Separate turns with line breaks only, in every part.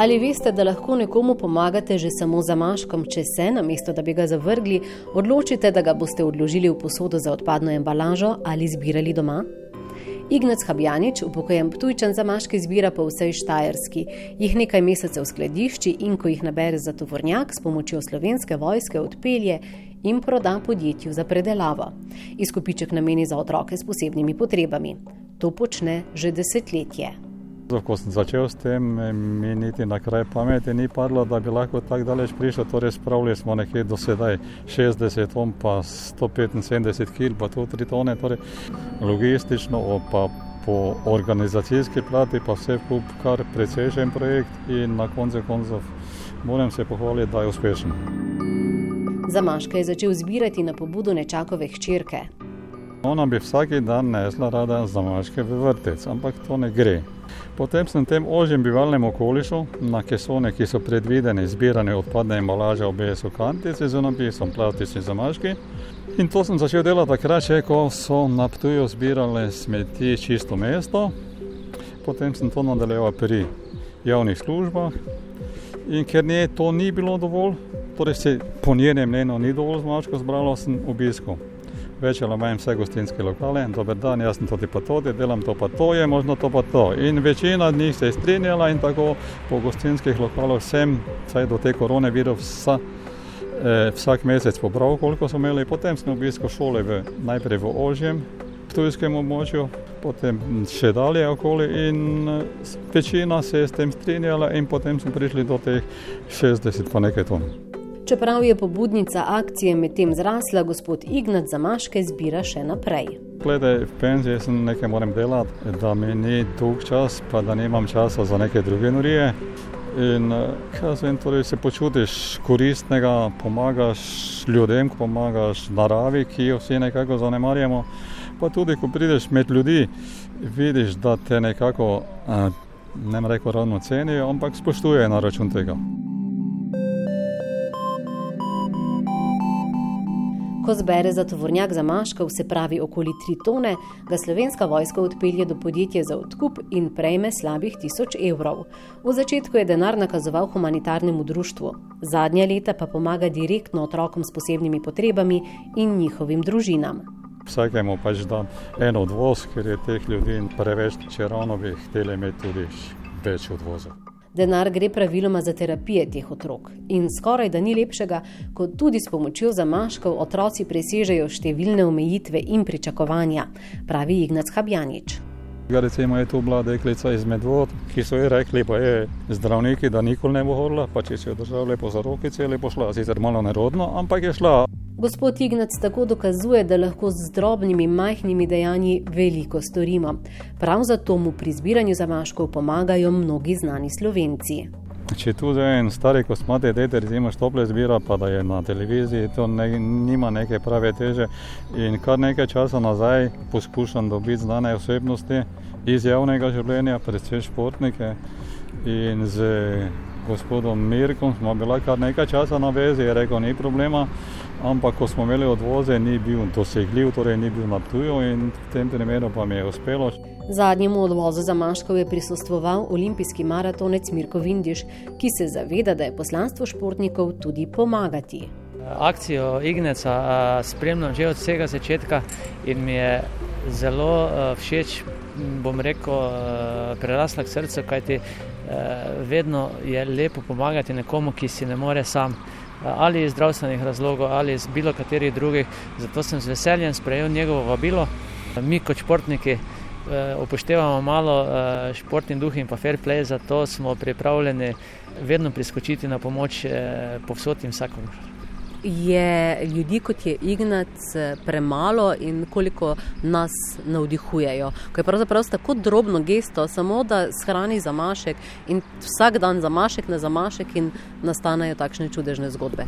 Ali veste, da lahko nekomu pomagate že samo za maškom, če se, namesto da bi ga zavrgli, odločite, da ga boste odložili v posodo za odpadno embalažo ali zbirali doma? Ignac Habjanič, upokojen Ptujčan za maške zbira po vsej Štajerski, jih nekaj mesecev skladišči in ko jih nabere za tovornjak, s pomočjo slovenske vojske odpelje in proda podjetju za predelavo. Izkupiček nameni za otroke s posebnimi potrebami. To počne že desetletje.
Ko sem začel s tem, mi niti na kraj pameti ni padlo, da bi lahko tako daleč prišel. Torej, spravili smo nekje do sedaj 60 ton, pa 175 kg, pa tudi 3 tone. Torej, logistično, pa po organizacijski plati, pa vse kup kar precejšen projekt in na koncu koncev moram se pohvaliti, da je uspešen.
Zamaška je začel zbirati na pobudo nečakove hčerke.
Ona bi vsak dan nesla rada zamaške v vrtec, ampak to ne gre. Potem sem tem ožjem bivalnem okolišu, na kesone, ki so predvidene zbiranje odpadne embalaže v BSO kantici z napisom plastični zamaški. In to sem začel delati takrat, še, ko so na Ptuju zbirale smeti čisto mesto. Potem sem to nadaljeval pri javnih službah. In ker nje to ni bilo dovolj, torej se po njenem mnenju ni dovolj zmaško zbralo, sem obiskal več ali manj vse gostinske lokale. Dober dan, jaz sem tudi pa tudi, delam to pa to, je možno to pa to. In večina njih se je strinjala in tako po gostinskih lokalih sem, vsaj do te korone, videl vsa, eh, vsak mesec pobral, koliko so imeli. Potem sem obiskal šole v, najprej v Ožjem, tujskem območju, potem še dalje okoli in eh, večina se je s tem strinjala in potem smo prišli do teh 60 pa nekaj ton.
Čeprav je pobudnica akcije medtem zrasla, gospod Ignat za maške zbira še naprej.
Glede, v penziji sem nekaj moram delati, da mi ni dolg čas, pa da nimam časa za neke druge norije. In vem, torej se počutiš koristnega, pomagaš ljudem, pomagaš naravi, ki jo vsi nekako zanemarjamo. Pa tudi, ko prideš med ljudi, vidiš, da te nekako, ne reko ravno cenijo, ampak spoštujejo na račun tega.
Ko zbere za tovornjak za maškov, se pravi okoli 3 tone, ga slovenska vojska odpelje do podjetja za odkup in prejme slabih 1000 evrov. V začetku je denar nakazoval humanitarnemu društvu, zadnja leta pa pomaga direktno otrokom s posebnimi potrebami in njihovim družinam.
Vsakemu pač da eno odvoz, ker je teh ljudi preveč, če ravno bi hteli imeti tudi več odvozov.
Denar gre praviloma za terapije teh otrok in skoraj da ni lepšega, kot tudi s pomočjo zamaškov otroci presežejo številne omejitve in pričakovanja, pravi Ignac Habjanič.
Recimo je tu bila deklica iz Medvod, ki so ji rekli, pa je zdravniki, da nikoli ne bo hodila, pa če si jo držal lepo za rokice, lepo šla, sicer malo nerodno, ampak je šla.
Gospod Ignac tako dokazuje, da lahko z drobnimi, majhnimi dejanji veliko storimo. Prav zato mu pri zbiranju zamaškov pomagajo mnogi znani slovenci.
Če tu zdaj en stari kosmati dete, recimo štople zbira, pa da je na televiziji, to ne, nima neke prave teže. In kar nekaj časa nazaj poskušam dobiti znane osebnosti iz javnega življenja, predvsem športnike. In z gospodom Mirkom smo bili kar nekaj časa na vezi, je rekel, ni problema ampak ko smo imeli odvoze, ni bil dosegljiv, torej ni bil na tuju in v tem primeru pa mi je uspelo.
Zadnjemu odvozu za Maškov je prisostvoval olimpijski maratonec Mirko Vindiš, ki se zaveda, da je poslanstvo športnikov tudi pomagati.
Akcijo Igneca spremljam že od vsega začetka in mi je zelo všeč, bom rekel, prerasla k srcu, kajti vedno je lepo pomagati nekomu, ki si ne more sam ali iz zdravstvenih razlogov, ali iz bilo katerih drugih. Zato sem z veseljem sprejel njegovo vabilo. Mi, kot športniki, upoštevamo malo športni duh in pa fair play, zato smo pripravljeni vedno priskočiti na pomoč povsod in vsakomur
je ljudi, kot je Ignac, premalo in koliko nas navdihujejo. Ko je pravzaprav tako drobno gesto, samo da shrani zamašek in vsak dan zamašek na zamašek in nastanejo takšne čudežne zgodbe.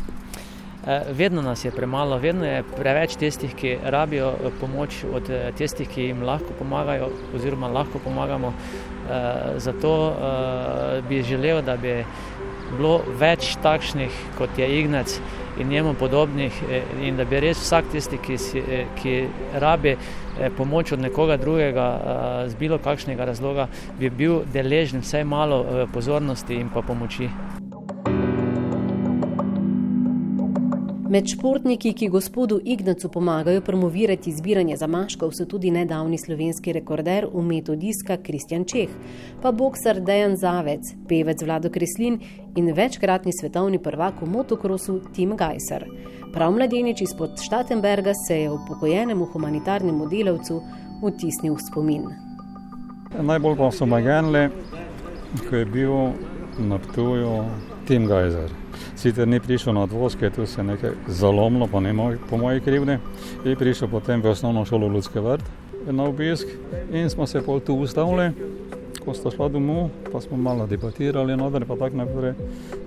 Vedno nas je premalo, vedno je preveč tistih, ki rabijo pomoč od tistih, ki jim lahko pomagajo, oziroma lahko pomagamo. Zato bi želel, da bi bilo več takšnih, kot je Ignec in njemu podobnih, eh, in da bi res vsak tisti, ki, si, eh, ki rabi pomoč od nekoga drugega, z bilo kakšnega razloga, bi bil deležen vsaj malo pozornosti in pa pomoči.
Med športniki, ki gospodu Ignacu pomagajo promovirati zbiranje zamaškov, so tudi nedavni slovenski rekorder v metu diska Kristjan Čeh, pa boksar Dejan Zavec, pevec Vlado Kreslin in večkratni svetovni prvak v motokrosu Tim Geiser. Prav mladenič izpod Štatenberga se je upokojenemu humanitarnemu delavcu vtisnil v spomin.
Najbolj pa so magenle, ko je bil na Ptuju Tim Geiser sicer ni prišel na odvoz, ker tu se je nekaj zalomilo, pa ne moj, po moji krivdi. Je prišel potem v osnovno šolo Ljudske vrt na obisk in smo se pol tu ustavili. Ko sta šla domov, pa smo malo debatirali, no, je pa tako naprej.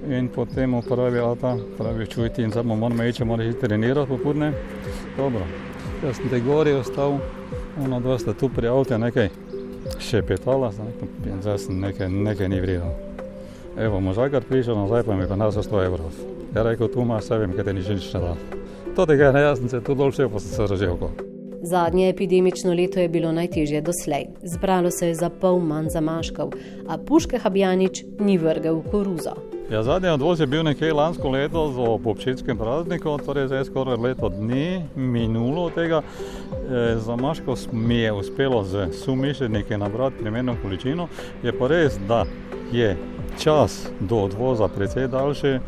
In potem pravi, ata, pravi, čujte, in zdaj moramo iti, moramo iti trenirati popodne. Dobro, jaz sem te gori ostal, ono dva sta tu pri avtu nekaj šepetala, zdaj sem nekaj, nekaj ni vredno. Evo, možakar prišel nazaj, pa mi je pa za 100 evrov. Ja rekel, tu imaš, vem, kaj te nič nič ne da. To tega ne, jaz sem se tu dol šel, pa sem se razželko.
Zadnje epidemično leto je bilo najtežje doslej. Zbralo se je za pol manj zamaškov, a Puške Habjanič ni vrgel v koruzo.
Ja, zadnji odvoz je bil nekje lansko leto z občinskim praznikom, torej zdaj skoraj leto dni minulo tega. E, zamaškov mi je uspelo z sumišljeniki nabrati primerno količino. Je pa res, da je čas do odvoza precej daljši,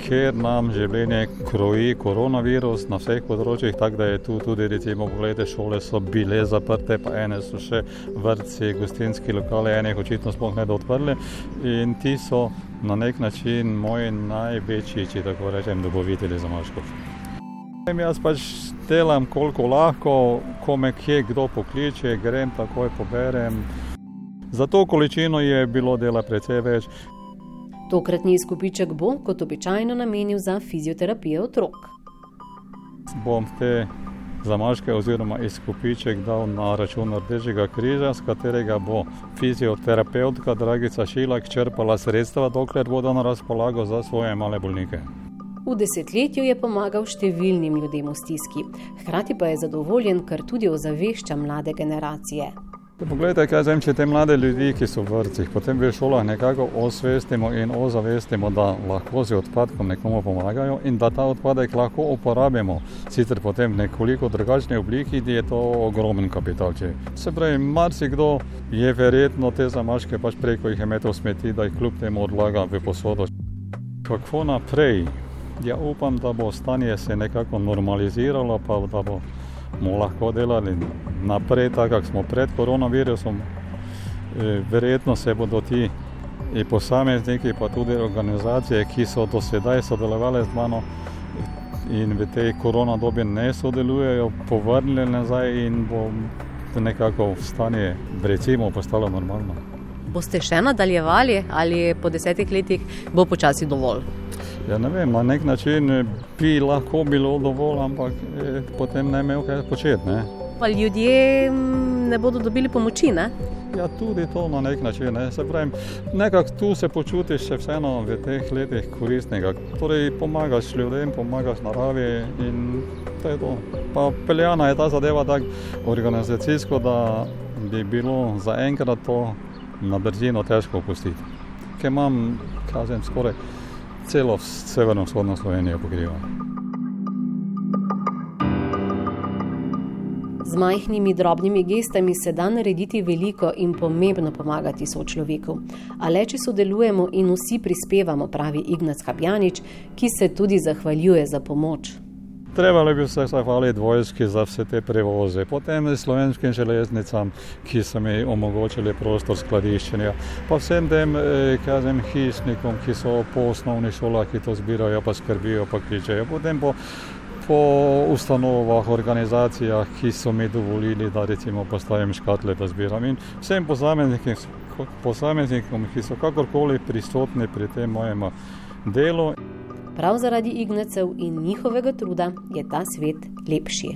ker nam življenje kroji koronavirus na vseh področjih, tako da je tu tudi, recimo, pogledajte, šole so bile zaprte, pa ene so še vrtci, gostinski lokali, ene jih očitno sploh ne odprli in ti so na nek način moji največji, če tako rečem, dobavitelji za maškov. Jaz pač delam koliko lahko, ko me kje kdo pokliče, grem takoj poberem. Za to količino je bilo dela precej več.
Tokratni izkupiček bo, kot običajno, namenil za fizioterapijo otrok.
Bom te zamaške oziroma izkupiček dal na račun Rdečega križa, z katerega bo fizioterapeutka Dragica Šilak črpala sredstva, dokler bodo na razpolago za svoje male bolnike.
V desetletju je pomagal številnim ljudem v stiski, hkrati pa je zadovoljen, ker tudi ozavešča mlade generacije.
Poglejte, kaj zdaj, če te mlade ljudi, ki so v vrtcih, potem v šolah nekako osvestimo in ozavestimo, da lahko z odpadkom nekomu pomagajo in da ta odpadek lahko uporabimo, sicer potem v nekoliko drugačni obliki, je to ogromen kapital. Če. Se pravi, marsikdo je verjetno te zamaške pač preko jih imel smeti, da jih kljub temu odlaga v posodo. Kako naprej? Ja, upam, da bo stanje se nekako normaliziralo, pa da bo bomo lahko delali naprej, tako kot smo pred koronavirusom. E, verjetno se bodo ti posamezniki, pa tudi organizacije, ki so do sedaj sodelovali z mano in v tej korona dobi ne sodelujejo, povrnili nazaj in bo nekako stanje recimo postalo normalno.
Boste še nadaljevali ali po desetih letih bo počasi dovolj?
Ja, ne vem, na nek način bi lahko bilo dovolj, ampak eh, potem ne imel kaj početi. Ne?
Pa ljudje mm, ne bodo dobili pomoči. Ne?
Ja, tudi to na nek način. Ne? Se pravi, nekako tu se počutiš še vseeno v teh letih koristnega. Torej, pomagaš ljudem, pomagaš naravi in to je to. Pa peljana je ta zadeva tako organizacijsko, da bi bilo zaenkrat to na brzino težko opustiti. Ker imam, kažem, skoraj celo severno-vzhodno Slovenijo pokriva.
Z majhnimi drobnimi gestami se da narediti veliko in pomembno pomagati sočloveku. A le, če sodelujemo in vsi prispevamo, pravi Ignac Habjanič, ki se tudi zahvaljuje za pomoč.
Trebali bi se zahvaliti vojski za vse te prevoze, potem slovenskim železnicam, ki so mi omogočili prostor skladiščenja, pa vsem tem eh, kažem, hišnikom, ki so po osnovnih šolah, ki to zbirajo, pa skrbijo, pa kličejo. Potem po, po ustanovah, organizacijah, ki so mi dovolili, da recimo postavim škatle, pa zbiram. In vsem posameznikom, ki so kakorkoli prisotni pri tem mojem delu.
Prav zaradi Ignecev in njihovega truda je ta svet lepši.